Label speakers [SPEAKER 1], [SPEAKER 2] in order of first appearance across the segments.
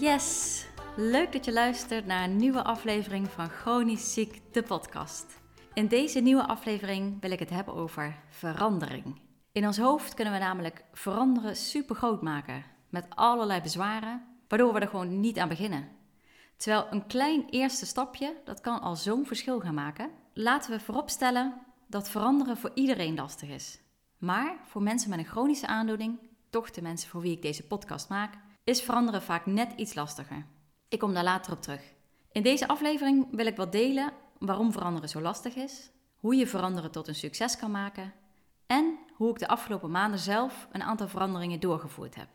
[SPEAKER 1] Yes, leuk dat je luistert naar een nieuwe aflevering van Chronisch Ziek, de podcast. In deze nieuwe aflevering wil ik het hebben over verandering. In ons hoofd kunnen we namelijk veranderen super groot maken met allerlei bezwaren, waardoor we er gewoon niet aan beginnen. Terwijl een klein eerste stapje, dat kan al zo'n verschil gaan maken. Laten we vooropstellen dat veranderen voor iedereen lastig is. Maar voor mensen met een chronische aandoening, toch de mensen voor wie ik deze podcast maak, is veranderen vaak net iets lastiger. Ik kom daar later op terug. In deze aflevering wil ik wat delen waarom veranderen zo lastig is, hoe je veranderen tot een succes kan maken en hoe ik de afgelopen maanden zelf een aantal veranderingen doorgevoerd heb.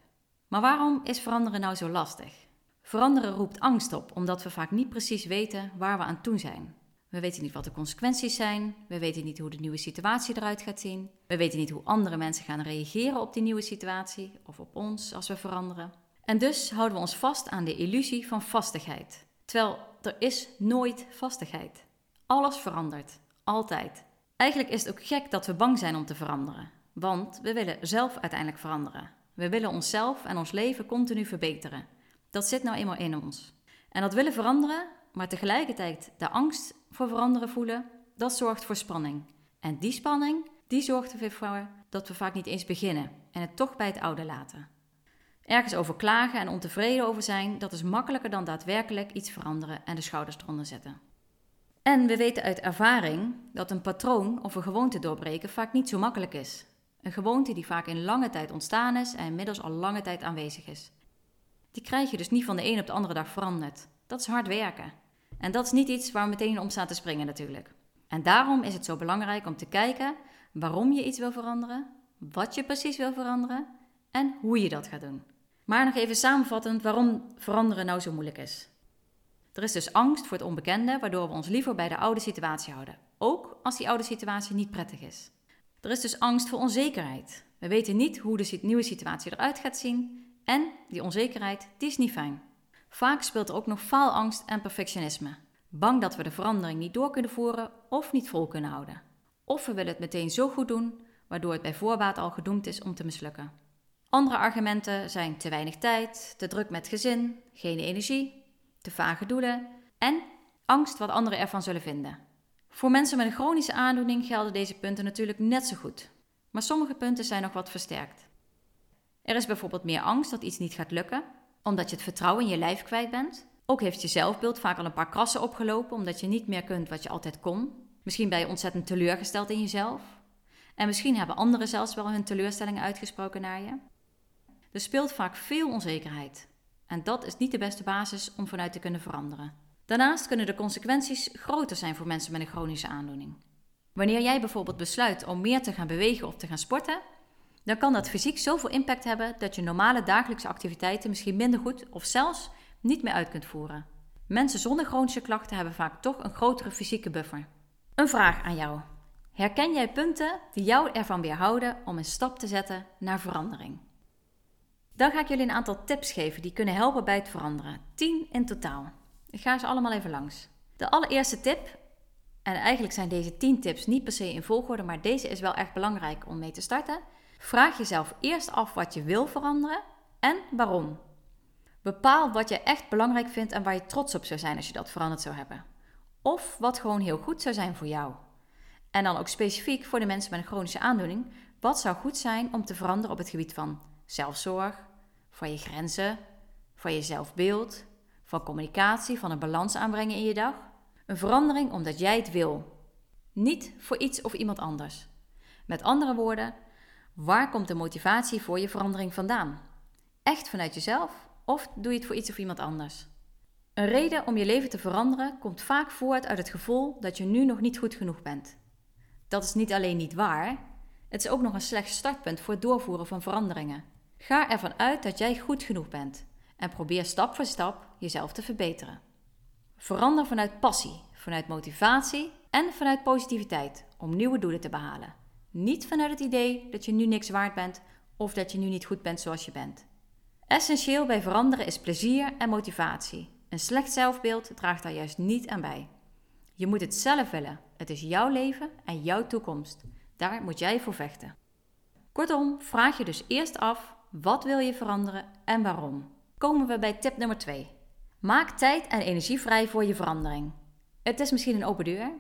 [SPEAKER 1] Maar waarom is veranderen nou zo lastig? Veranderen roept angst op, omdat we vaak niet precies weten waar we aan toe zijn. We weten niet wat de consequenties zijn, we weten niet hoe de nieuwe situatie eruit gaat zien, we weten niet hoe andere mensen gaan reageren op die nieuwe situatie of op ons als we veranderen. En dus houden we ons vast aan de illusie van vastigheid. Terwijl er is nooit vastigheid. Alles verandert, altijd. Eigenlijk is het ook gek dat we bang zijn om te veranderen, want we willen zelf uiteindelijk veranderen. We willen onszelf en ons leven continu verbeteren. Dat zit nou eenmaal in ons. En dat willen veranderen, maar tegelijkertijd de angst voor veranderen voelen, dat zorgt voor spanning. En die spanning, die zorgt ervoor dat we vaak niet eens beginnen en het toch bij het oude laten. Ergens over klagen en ontevreden over zijn, dat is makkelijker dan daadwerkelijk iets veranderen en de schouders eronder zetten. En we weten uit ervaring dat een patroon of een gewoonte doorbreken vaak niet zo makkelijk is. Een gewoonte die vaak in lange tijd ontstaan is en inmiddels al lange tijd aanwezig is. Die krijg je dus niet van de een op de andere dag veranderd. Dat is hard werken. En dat is niet iets waar we meteen om staan te springen natuurlijk. En daarom is het zo belangrijk om te kijken waarom je iets wil veranderen, wat je precies wil veranderen en hoe je dat gaat doen. Maar nog even samenvattend waarom veranderen nou zo moeilijk is. Er is dus angst voor het onbekende, waardoor we ons liever bij de oude situatie houden, ook als die oude situatie niet prettig is. Er is dus angst voor onzekerheid. We weten niet hoe de nieuwe situatie eruit gaat zien en die onzekerheid, die is niet fijn. Vaak speelt er ook nog faalangst en perfectionisme. Bang dat we de verandering niet door kunnen voeren of niet vol kunnen houden. Of we willen het meteen zo goed doen, waardoor het bij voorbaat al gedoemd is om te mislukken. Andere argumenten zijn te weinig tijd, te druk met gezin, geen energie, te vage doelen en angst wat anderen ervan zullen vinden. Voor mensen met een chronische aandoening gelden deze punten natuurlijk net zo goed, maar sommige punten zijn nog wat versterkt. Er is bijvoorbeeld meer angst dat iets niet gaat lukken, omdat je het vertrouwen in je lijf kwijt bent. Ook heeft je zelfbeeld vaak al een paar krassen opgelopen, omdat je niet meer kunt wat je altijd kon. Misschien ben je ontzettend teleurgesteld in jezelf. En misschien hebben anderen zelfs wel hun teleurstellingen uitgesproken naar je. Er speelt vaak veel onzekerheid. En dat is niet de beste basis om vanuit te kunnen veranderen. Daarnaast kunnen de consequenties groter zijn voor mensen met een chronische aandoening. Wanneer jij bijvoorbeeld besluit om meer te gaan bewegen of te gaan sporten, dan kan dat fysiek zoveel impact hebben dat je normale dagelijkse activiteiten misschien minder goed of zelfs niet meer uit kunt voeren. Mensen zonder chronische klachten hebben vaak toch een grotere fysieke buffer. Een vraag aan jou. Herken jij punten die jou ervan weerhouden om een stap te zetten naar verandering? Dan ga ik jullie een aantal tips geven die kunnen helpen bij het veranderen. 10 in totaal. Ik ga ze allemaal even langs. De allereerste tip, en eigenlijk zijn deze 10 tips niet per se in volgorde, maar deze is wel echt belangrijk om mee te starten. Vraag jezelf eerst af wat je wil veranderen en waarom. Bepaal wat je echt belangrijk vindt en waar je trots op zou zijn als je dat veranderd zou hebben. Of wat gewoon heel goed zou zijn voor jou. En dan ook specifiek voor de mensen met een chronische aandoening, wat zou goed zijn om te veranderen op het gebied van zelfzorg, van je grenzen, van je zelfbeeld, van communicatie, van een balans aanbrengen in je dag. Een verandering omdat jij het wil, niet voor iets of iemand anders. Met andere woorden, waar komt de motivatie voor je verandering vandaan? Echt vanuit jezelf of doe je het voor iets of iemand anders? Een reden om je leven te veranderen komt vaak voort uit het gevoel dat je nu nog niet goed genoeg bent. Dat is niet alleen niet waar, het is ook nog een slecht startpunt voor het doorvoeren van veranderingen. Ga ervan uit dat jij goed genoeg bent en probeer stap voor stap jezelf te verbeteren. Verander vanuit passie, vanuit motivatie en vanuit positiviteit om nieuwe doelen te behalen. Niet vanuit het idee dat je nu niks waard bent of dat je nu niet goed bent zoals je bent. Essentieel bij veranderen is plezier en motivatie. Een slecht zelfbeeld draagt daar juist niet aan bij. Je moet het zelf willen. Het is jouw leven en jouw toekomst. Daar moet jij voor vechten. Kortom, vraag je dus eerst af: wat wil je veranderen en waarom? Komen we bij tip nummer 2. Maak tijd en energie vrij voor je verandering. Het is misschien een open deur,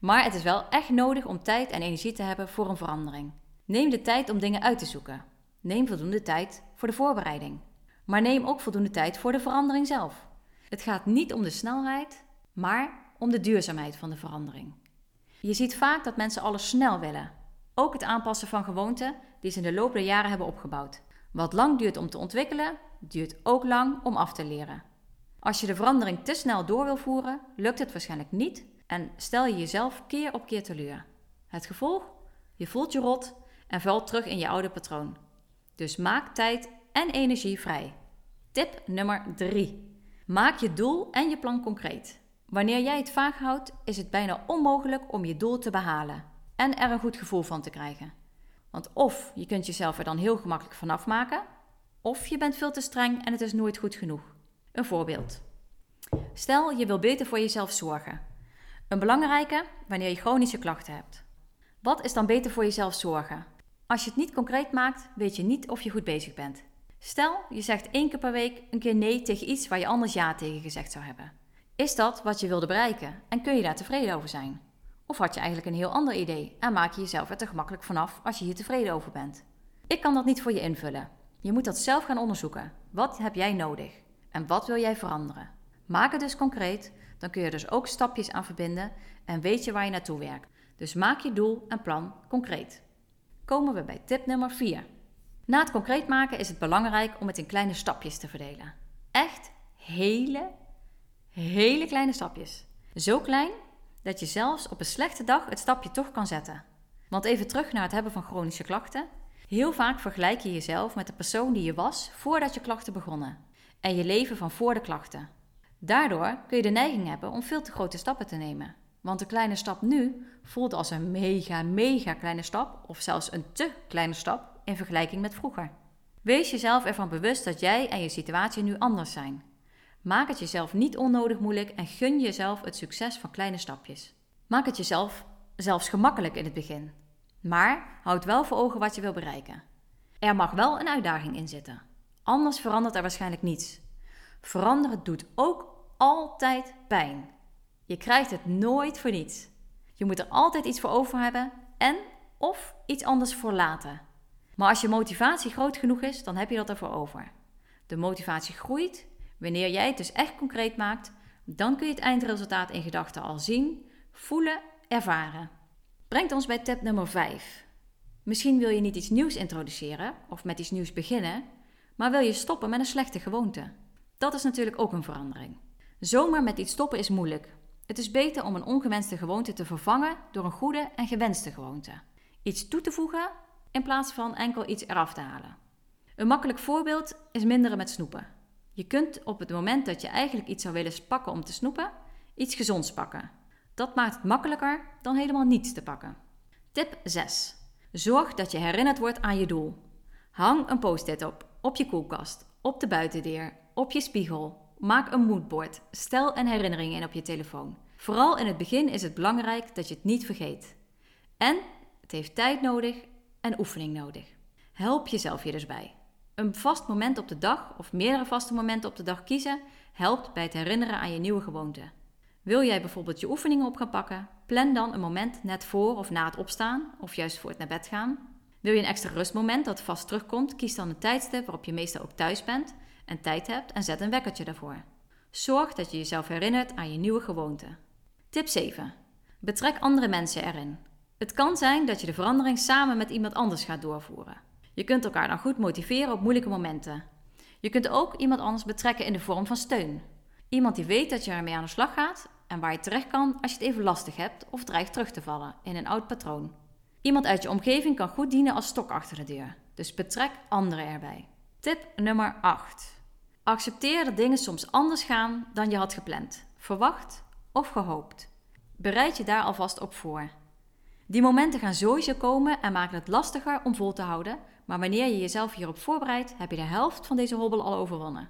[SPEAKER 1] maar het is wel echt nodig om tijd en energie te hebben voor een verandering. Neem de tijd om dingen uit te zoeken. Neem voldoende tijd voor de voorbereiding. Maar neem ook voldoende tijd voor de verandering zelf. Het gaat niet om de snelheid, maar om de duurzaamheid van de verandering. Je ziet vaak dat mensen alles snel willen. Ook het aanpassen van gewoonten die ze in de loop der jaren hebben opgebouwd. Wat lang duurt om te ontwikkelen, duurt ook lang om af te leren. Als je de verandering te snel door wil voeren, lukt het waarschijnlijk niet en stel je jezelf keer op keer teleur. Het gevolg? Je voelt je rot en valt terug in je oude patroon. Dus maak tijd en energie vrij. Tip nummer 3. Maak je doel en je plan concreet. Wanneer jij het vaag houdt, is het bijna onmogelijk om je doel te behalen en er een goed gevoel van te krijgen. Want of je kunt jezelf er dan heel gemakkelijk vanaf maken, of je bent veel te streng en het is nooit goed genoeg. Een voorbeeld. Stel je wil beter voor jezelf zorgen. Een belangrijke wanneer je chronische klachten hebt. Wat is dan beter voor jezelf zorgen? Als je het niet concreet maakt, weet je niet of je goed bezig bent. Stel, je zegt één keer per week een keer nee tegen iets waar je anders ja tegen gezegd zou hebben. Is dat wat je wilde bereiken en kun je daar tevreden over zijn? Of had je eigenlijk een heel ander idee en maak je jezelf er te gemakkelijk vanaf als je hier tevreden over bent? Ik kan dat niet voor je invullen. Je moet dat zelf gaan onderzoeken. Wat heb jij nodig? En wat wil jij veranderen? Maak het dus concreet, dan kun je dus ook stapjes aan verbinden en weet je waar je naartoe werkt. Dus maak je doel en plan concreet. Komen we bij tip nummer 4. Na het concreet maken is het belangrijk om het in kleine stapjes te verdelen. Echt hele, hele kleine stapjes. Zo klein dat je zelfs op een slechte dag het stapje toch kan zetten. Want even terug naar het hebben van chronische klachten. Heel vaak vergelijk je jezelf met de persoon die je was voordat je klachten begonnen en je leven van voor de klachten. Daardoor kun je de neiging hebben om veel te grote stappen te nemen. Want de kleine stap nu voelt als een mega, mega kleine stap, of zelfs een te kleine stap in vergelijking met vroeger. Wees jezelf ervan bewust dat jij en je situatie nu anders zijn. Maak het jezelf niet onnodig moeilijk en gun jezelf het succes van kleine stapjes. Maak het jezelf zelfs gemakkelijk in het begin. Maar houd wel voor ogen wat je wil bereiken. Er mag wel een uitdaging in zitten. Anders verandert er waarschijnlijk niets. Veranderen doet ook altijd pijn. Je krijgt het nooit voor niets. Je moet er altijd iets voor over hebben en of iets anders voor laten. Maar als je motivatie groot genoeg is, dan heb je dat ervoor over. De motivatie groeit wanneer jij het dus echt concreet maakt. Dan kun je het eindresultaat in gedachten al zien, voelen, ervaren. Brengt ons bij tip nummer 5. Misschien wil je niet iets nieuws introduceren of met iets nieuws beginnen, maar wil je stoppen met een slechte gewoonte? Dat is natuurlijk ook een verandering. Zomaar met iets stoppen is moeilijk. Het is beter om een ongewenste gewoonte te vervangen door een goede en gewenste gewoonte. Iets toe te voegen in plaats van enkel iets eraf te halen. Een makkelijk voorbeeld is minderen met snoepen. Je kunt op het moment dat je eigenlijk iets zou willen pakken om te snoepen, iets gezonds pakken. Dat maakt het makkelijker dan helemaal niets te pakken. Tip 6. Zorg dat je herinnerd wordt aan je doel. Hang een post-it op op je koelkast, op de buitendeur, op je spiegel. Maak een moodboard. Stel een herinnering in op je telefoon. Vooral in het begin is het belangrijk dat je het niet vergeet. En het heeft tijd nodig en oefening nodig. Help jezelf hier dus bij. Een vast moment op de dag of meerdere vaste momenten op de dag kiezen helpt bij het herinneren aan je nieuwe gewoonte. Wil jij bijvoorbeeld je oefeningen op gaan pakken? Plan dan een moment net voor of na het opstaan of juist voor het naar bed gaan. Wil je een extra rustmoment dat vast terugkomt, kies dan een tijdstip waarop je meestal ook thuis bent en tijd hebt en zet een wekkertje daarvoor. Zorg dat je jezelf herinnert aan je nieuwe gewoonte. Tip 7. Betrek andere mensen erin. Het kan zijn dat je de verandering samen met iemand anders gaat doorvoeren. Je kunt elkaar dan goed motiveren op moeilijke momenten. Je kunt ook iemand anders betrekken in de vorm van steun. Iemand die weet dat je ermee aan de slag gaat en waar je terecht kan als je het even lastig hebt of dreigt terug te vallen in een oud patroon. Iemand uit je omgeving kan goed dienen als stok achter de deur, dus betrek anderen erbij. Tip nummer 8. Accepteer dat dingen soms anders gaan dan je had gepland, verwacht of gehoopt. Bereid je daar alvast op voor. Die momenten gaan sowieso komen en maken het lastiger om vol te houden, maar wanneer je jezelf hierop voorbereidt, heb je de helft van deze hobbel al overwonnen.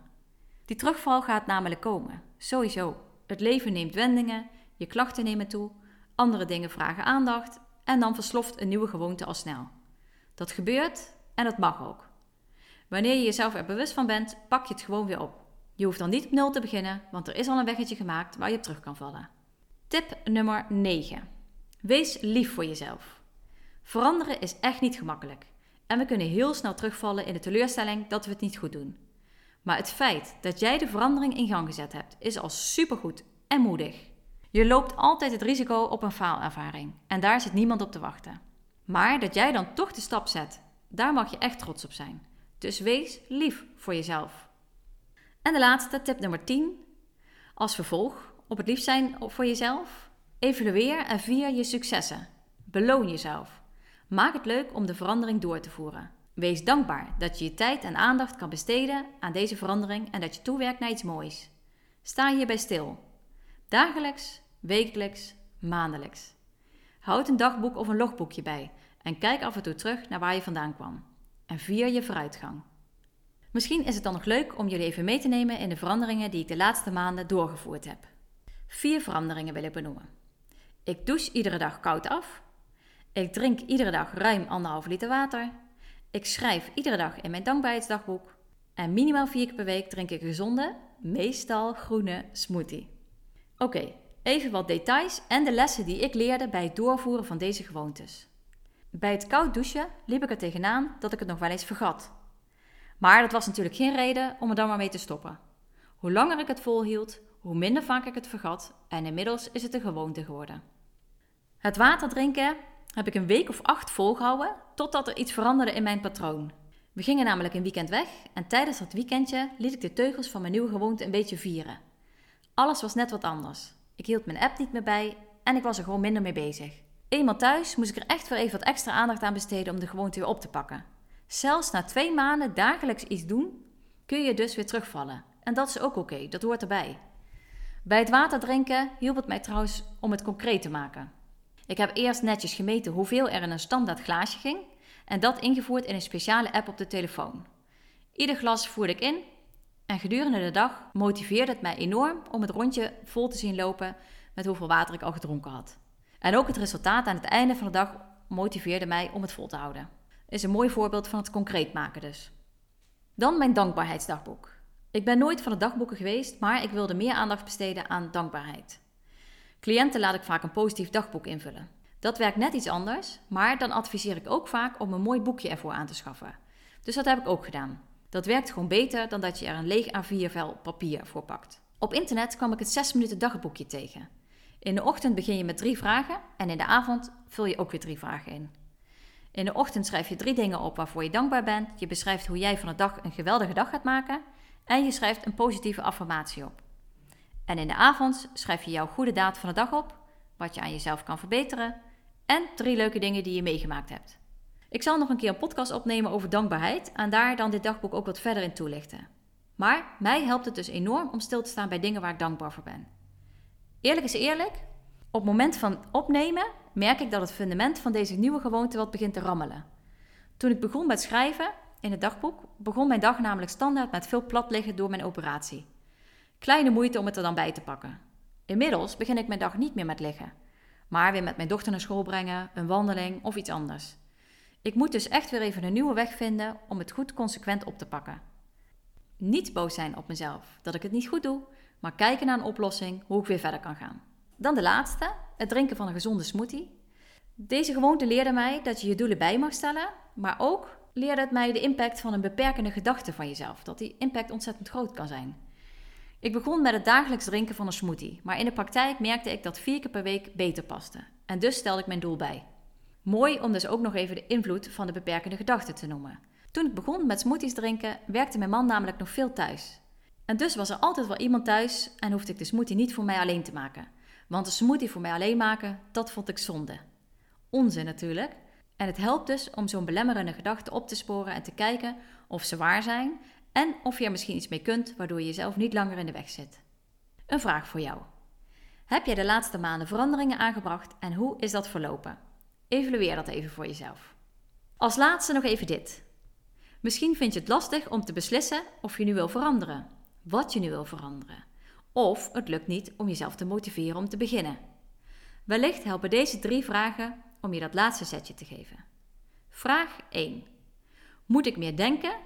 [SPEAKER 1] Die terugval gaat namelijk komen, sowieso. Het leven neemt wendingen, je klachten nemen toe, andere dingen vragen aandacht en dan versloft een nieuwe gewoonte al snel. Dat gebeurt en dat mag ook. Wanneer je jezelf er bewust van bent, pak je het gewoon weer op. Je hoeft dan niet op nul te beginnen, want er is al een weggetje gemaakt waar je terug kan vallen. Tip nummer 9. Wees lief voor jezelf. Veranderen is echt niet gemakkelijk. En we kunnen heel snel terugvallen in de teleurstelling dat we het niet goed doen. Maar het feit dat jij de verandering in gang gezet hebt, is al supergoed en moedig. Je loopt altijd het risico op een faalervaring en daar zit niemand op te wachten. Maar dat jij dan toch de stap zet, daar mag je echt trots op zijn. Dus wees lief voor jezelf. En de laatste, tip nummer 10. Als vervolg op het lief zijn voor jezelf, evalueer en vier je successen. Beloon jezelf. Maak het leuk om de verandering door te voeren. Wees dankbaar dat je je tijd en aandacht kan besteden aan deze verandering en dat je toewerkt naar iets moois. Sta hierbij stil. Dagelijks, wekelijks, maandelijks. Houd een dagboek of een logboekje bij en kijk af en toe terug naar waar je vandaan kwam. En vier je vooruitgang. Misschien is het dan nog leuk om jullie even mee te nemen in de veranderingen die ik de laatste maanden doorgevoerd heb. Vier veranderingen wil ik benoemen. Ik douche iedere dag koud af. Ik drink iedere dag ruim anderhalf liter water. Ik schrijf iedere dag in mijn dankbaarheidsdagboek. En minimaal vier keer per week drink ik gezonde, meestal groene smoothie. Oké, even wat details en de lessen die ik leerde bij het doorvoeren van deze gewoontes. Bij het koud douchen liep ik er tegenaan dat ik het nog wel eens vergat. Maar dat was natuurlijk geen reden om er dan maar mee te stoppen. Hoe langer ik het volhield, hoe minder vaak ik het vergat en inmiddels is het een gewoonte geworden. Het water drinken heb ik een week of acht volgehouden totdat er iets veranderde in mijn patroon. We gingen namelijk een weekend weg en tijdens dat weekendje liet ik de teugels van mijn nieuwe gewoonte een beetje vieren. Alles was net wat anders. Ik hield mijn app niet meer bij en ik was er gewoon minder mee bezig. Eenmaal thuis moest ik er echt weer even wat extra aandacht aan besteden om de gewoonte weer op te pakken. Zelfs na twee maanden dagelijks iets doen, kun je dus weer terugvallen. En dat is ook oké, dat hoort erbij. Bij het water drinken hielp het mij trouwens om het concreet te maken. Ik heb eerst netjes gemeten hoeveel er in een standaard glaasje ging en dat ingevoerd in een speciale app op de telefoon. Ieder glas voerde ik in en gedurende de dag motiveerde het mij enorm om het rondje vol te zien lopen met hoeveel water ik al gedronken had. En ook het resultaat aan het einde van de dag motiveerde mij om het vol te houden. Is een mooi voorbeeld van het concreet maken dus. Dan mijn dankbaarheidsdagboek. Ik ben nooit van de dagboeken geweest, maar ik wilde meer aandacht besteden aan dankbaarheid. Cliënten laat ik vaak een positief dagboek invullen. Dat werkt net iets anders, maar dan adviseer ik ook vaak om een mooi boekje ervoor aan te schaffen. Dus dat heb ik ook gedaan. Dat werkt gewoon beter dan dat je er een leeg A4-vel papier voor pakt. Op internet kwam ik het 6 minuten dagboekje tegen. In de ochtend begin je met drie vragen en in de avond vul je ook weer drie vragen in. In de ochtend schrijf je drie dingen op waarvoor je dankbaar bent. Je beschrijft hoe jij van de dag een geweldige dag gaat maken. En je schrijft een positieve affirmatie op. En in de avond schrijf je jouw goede daad van de dag op, wat je aan jezelf kan verbeteren en drie leuke dingen die je meegemaakt hebt. Ik zal nog een keer een podcast opnemen over dankbaarheid en daar dan dit dagboek ook wat verder in toelichten. Maar mij helpt het dus enorm om stil te staan bij dingen waar ik dankbaar voor ben. Eerlijk is eerlijk, op het moment van opnemen merk ik dat het fundament van deze nieuwe gewoonte wat begint te rammelen. Toen ik begon met schrijven in het dagboek, begon mijn dag namelijk standaard met veel plat liggen door mijn operatie. Kleine moeite om het er dan bij te pakken. Inmiddels begin ik mijn dag niet meer met liggen, maar weer met mijn dochter naar school brengen, een wandeling of iets anders. Ik moet dus echt weer even een nieuwe weg vinden om het goed consequent op te pakken. Niet boos zijn op mezelf dat ik het niet goed doe, maar kijken naar een oplossing hoe ik weer verder kan gaan. Dan de laatste, het drinken van een gezonde smoothie. Deze gewoonte leerde mij dat je je doelen bij mag stellen, maar ook leerde het mij de impact van een beperkende gedachte van jezelf, dat die impact ontzettend groot kan zijn. Ik begon met het dagelijks drinken van een smoothie, maar in de praktijk merkte ik dat vier keer per week beter paste. En dus stelde ik mijn doel bij. Mooi om dus ook nog even de invloed van de beperkende gedachte te noemen. Toen ik begon met smoothies drinken, werkte mijn man namelijk nog veel thuis. En dus was er altijd wel iemand thuis en hoefde ik de smoothie niet voor mij alleen te maken. Want een smoothie voor mij alleen maken, dat vond ik zonde. Onzin natuurlijk. En het helpt dus om zo'n belemmerende gedachten op te sporen en te kijken of ze waar zijn en of je er misschien iets mee kunt waardoor je jezelf niet langer in de weg zit. Een vraag voor jou. Heb jij de laatste maanden veranderingen aangebracht en hoe is dat verlopen? Evalueer dat even voor jezelf. Als laatste nog even dit. Misschien vind je het lastig om te beslissen of je nu wil veranderen, wat je nu wil veranderen. Of het lukt niet om jezelf te motiveren om te beginnen. Wellicht helpen deze drie vragen om je dat laatste setje te geven. Vraag 1. Moet ik meer denken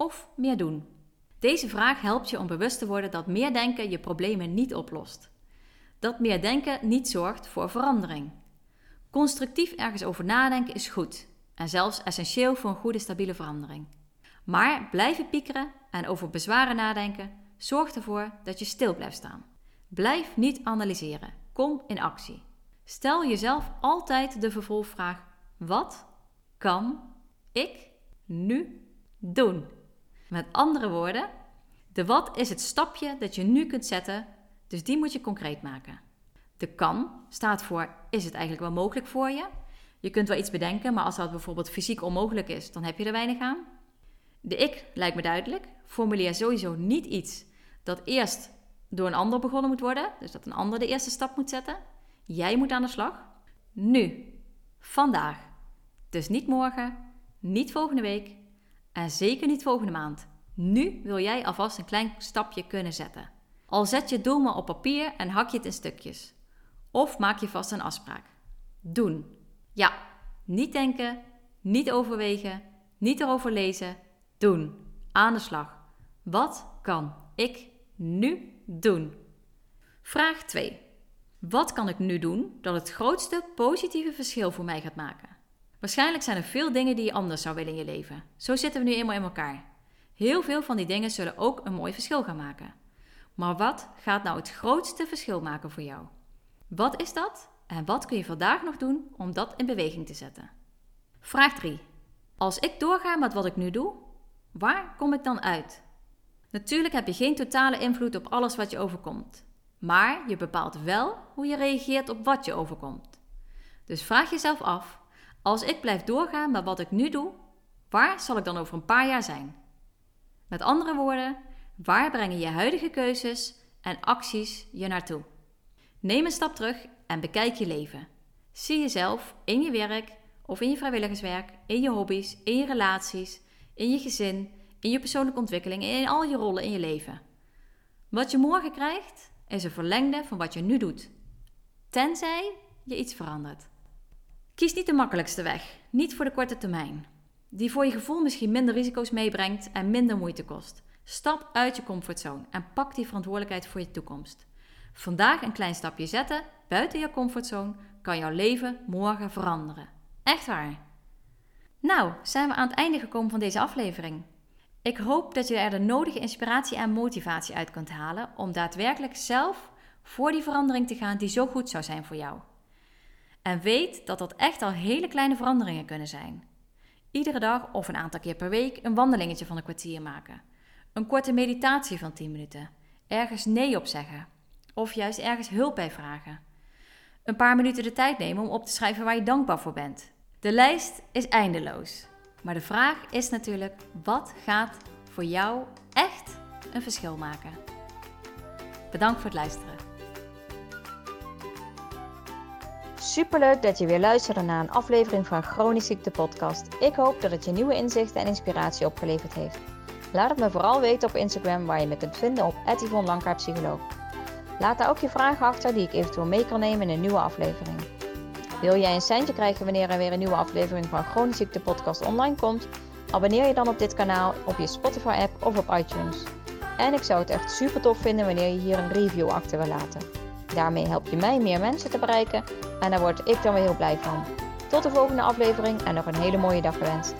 [SPEAKER 1] of meer doen? Deze vraag helpt je om bewust te worden dat meer denken je problemen niet oplost. Dat meer denken niet zorgt voor verandering. Constructief ergens over nadenken is goed en zelfs essentieel voor een goede stabiele verandering. Maar blijven piekeren en over bezwaren nadenken zorgt ervoor dat je stil blijft staan. Blijf niet analyseren. Kom in actie. Stel jezelf altijd de vervolgvraag: wat kan ik nu doen? Met andere woorden, de wat is het stapje dat je nu kunt zetten, dus die moet je concreet maken. De kan staat voor: is het eigenlijk wel mogelijk voor je? Je kunt wel iets bedenken, maar als dat bijvoorbeeld fysiek onmogelijk is, dan heb je er weinig aan. De ik lijkt me duidelijk. Formuleer sowieso niet iets dat eerst door een ander begonnen moet worden, dus dat een ander de eerste stap moet zetten. Jij moet aan de slag. Nu. Vandaag. Dus niet morgen, niet volgende week en zeker niet volgende maand. Nu wil jij alvast een klein stapje kunnen zetten. Al zet je doel maar op papier en hak je het in stukjes. Of maak je vast een afspraak. Doen. Ja, niet denken, niet overwegen, niet erover lezen. Doen. Aan de slag. Wat kan ik nu doen? Vraag 2. Wat kan ik nu doen dat het grootste positieve verschil voor mij gaat maken? Waarschijnlijk zijn er veel dingen die je anders zou willen in je leven. Zo zitten we nu eenmaal in elkaar. Heel veel van die dingen zullen ook een mooi verschil gaan maken. Maar wat gaat nou het grootste verschil maken voor jou? Wat is dat en wat kun je vandaag nog doen om dat in beweging te zetten? Vraag 3. Als ik doorga met wat ik nu doe, waar kom ik dan uit? Natuurlijk heb je geen totale invloed op alles wat je overkomt. Maar je bepaalt wel hoe je reageert op wat je overkomt. Dus vraag jezelf af: als ik blijf doorgaan met wat ik nu doe, waar zal ik dan over een paar jaar zijn? Met andere woorden, waar brengen je huidige keuzes en acties je naartoe? Neem een stap terug en bekijk je leven. Zie jezelf in je werk of in je vrijwilligerswerk, in je hobby's, in je relaties, in je gezin, in je persoonlijke ontwikkeling en in al je rollen in je leven. Wat je morgen krijgt, is een verlengde van wat je nu doet. Tenzij je iets verandert. Kies niet de makkelijkste weg, niet voor de korte termijn. Die voor je gevoel misschien minder risico's meebrengt en minder moeite kost. Stap uit je comfortzone en pak die verantwoordelijkheid voor je toekomst. Vandaag een klein stapje zetten buiten je comfortzone kan jouw leven morgen veranderen. Echt waar. Nou, zijn we aan het einde gekomen van deze aflevering. Ik hoop dat je er de nodige inspiratie en motivatie uit kunt halen om daadwerkelijk zelf voor die verandering te gaan die zo goed zou zijn voor jou. En weet dat dat echt al hele kleine veranderingen kunnen zijn. Iedere dag of een aantal keer per week een wandelingetje van een kwartier maken. Een korte meditatie van 10 minuten. Ergens nee op zeggen. Of juist ergens hulp bij vragen. Een paar minuten de tijd nemen om op te schrijven waar je dankbaar voor bent. De lijst is eindeloos. Maar de vraag is natuurlijk: wat gaat voor jou echt een verschil maken? Bedankt voor het luisteren.
[SPEAKER 2] Superleuk dat je weer luisterde naar een aflevering van Chronisch Ziekte Podcast. Ik hoop dat het je nieuwe inzichten en inspiratie opgeleverd heeft. Laat het me vooral weten op Instagram waar je me kunt vinden op Yvonne Psycholoog. Laat daar ook je vragen achter die ik eventueel mee kan nemen in een nieuwe aflevering. Wil jij een centje krijgen wanneer er weer een nieuwe aflevering van Chronisch Ziekte Podcast online komt? Abonneer je dan op dit kanaal op je Spotify app of op iTunes. En ik zou het echt super tof vinden wanneer je hier een review achter wil laten. Daarmee help je mij meer mensen te bereiken en daar word ik dan weer heel blij van. Tot de volgende aflevering en nog een hele mooie dag gewenst.